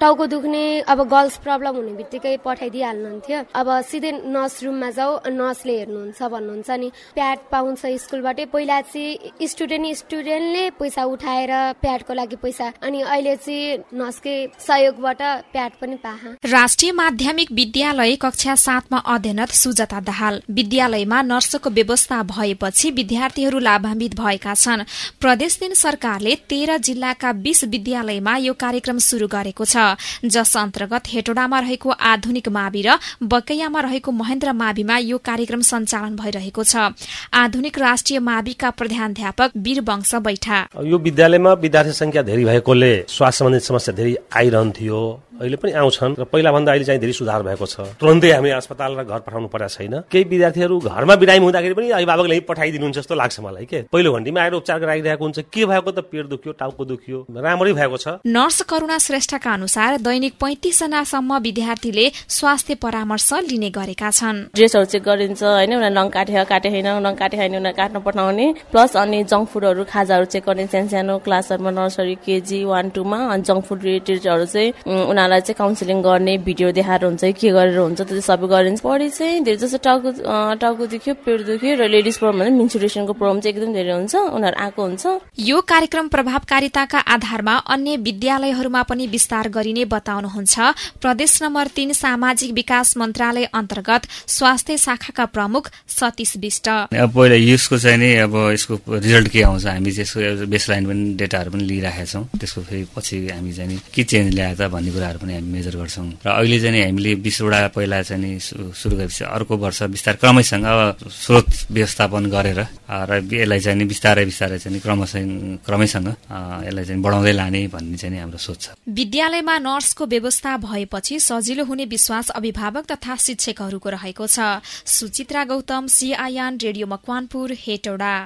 टाउको दुख्ने अब गर्ल्स प्रब्लम हुने बित्तिकै पठाइदिइहाल्नुहुन्थ्यो। अब सिधै नर्स रुममा जाऊ नर्सले हेर्नुहुन्छ भन्नुहुन्छ नि। प्याड पाउँछ स्कुलबाटै पहिला चाहिँ स्टुडेन्ट स्टुडेन्टले पैसा उठाएर प्याडको लागि पैसा अनि अहिले चाहिँ नर्सकै सहयोगबाट प्याड पनि पाहा। राष्ट्रिय माध्यमिक विद्यालय कक्षा सातमा अध्ययनत सुजता दाहाल। विद्यालयमा नर्सको व्यवस्था भएपछि विद्यार्थीहरू लाभान्वित भएका छन्। प्रदेश दिन सरकारले तेह्र जिल्लाका बीस विद्यालयमा यो कार्यक्रम शुरू गरेको छ। जस अन्तर्गत हेटोडामा रहेको आधुनिक मावि र बकैयामा रहेको महेन्द्र माविमा यो कार्यक्रम सञ्चालन भइरहेको छ। आधुनिक राष्ट्रिय माविका प्रधानध्यापक वीरवंश बैठा। यो विद्यालयमा विद्यार्थी संख्या धेरै भएकोले स्वास्थ्य सम्बन्धित समस्या धेरै आइरहन्थ्यो। अहिले पनि आउँछन् र पहिला भन्दा अहिले चाहिँ धेरै सुधार भएको छ। तुरन्तै हामी अस्पताल र घर पठाउनु परेको छैन। केही विद्यार्थीहरू घरमा बिरामी हुँदाखेरि पनि अभिभावकले पठाइदिनुहुन्छ जस्तो लाग्छ मलाई के? पहिलो घन्टीमा आएर उपचार गराइरहेको हुन्छ। के भएको त? पेट दुख्यो टाउको दुख्यो राम्रै भएको छ। नर्स करुणा श्रेष्ठका अनुसार दैनिक पैंतिस जनासम्म विद्यार्थीले स्वास्थ्य परामर्श लिने गरेका छन्। ड्रेसहरू चेक गरिन्छ होइन? उनीहरू नङ काटे काटे होइन? नङ काटे होइन उनीहरू काट्न पठाउने। प्लस अनि जङ्क फुडहरू खाजाहरू चेक गर्ने सानो सानो क्लासहरूमा नर्सरी केजी वान टूमा अनि जङ्क फुड रिलेटेडहरू चाहिँ उनीहरूलाई चाहिँ काउन्सिलिङ गर्ने भिडियो देखाएर हुन्छ के गरेर हुन्छ त्यो सबै गरिन्छ। पढी चाहिँ धेरै जस्तो टाउको टाउको दुख्यो पेट दुख्यो र लेडिज प्रब्लम भने मिन्सुरेसनको प्रब्लम चाहिँ एकदम धेरै हुन्छ उनीहरू आएको हुन्छ। यो कार्यक्रम प्रभावकारिताका आधारमा अन्य विद्यालयहरूमा पनि विस्तार गरिने बताउनुहुन्छ। प्रदेश नम्बर तीन सामाजिक विकास मन्त्रालय अन्तर्गत स्वास्थ्य शाखाका प्रमुख सतीश विष्ट। पहिला युसको चाहिँ नि अब यसको रिजल्ट के आउँछ हामी त्यसको बेसलाइन पनि डेटाहरू पनि लिइराखेका छौँ। त्यसको फेरि पछि हामी चाहिँ के चेन्ज ल्याएर त भन्ने कुराहरू पनि हामी मेजर गर्छौँ। र अहिले चाहिँ हामीले बिसवटा पहिला चाहिँ नि सुरु गरेपछि अर्को वर्ष बिस्तार क्रमैसँग स्रोत व्यवस्थापन गरेर र यसलाई चाहिँ नि बिस्तारै बिस्तारै चाहिँ क्रमशः क्रमैसँग यसलाई चाहिँ बढाउँदै लाने भन्ने चाहिँ हाम्रो सोच छ। विद्यालयमा नर्सको व्यवस्था भएपछि सजिलो हुने विश्वास अभिभावक तथा शिक्षकहरूको रहेको छ। Suchitra Gautam CIN radio Makwanpur Hetauda.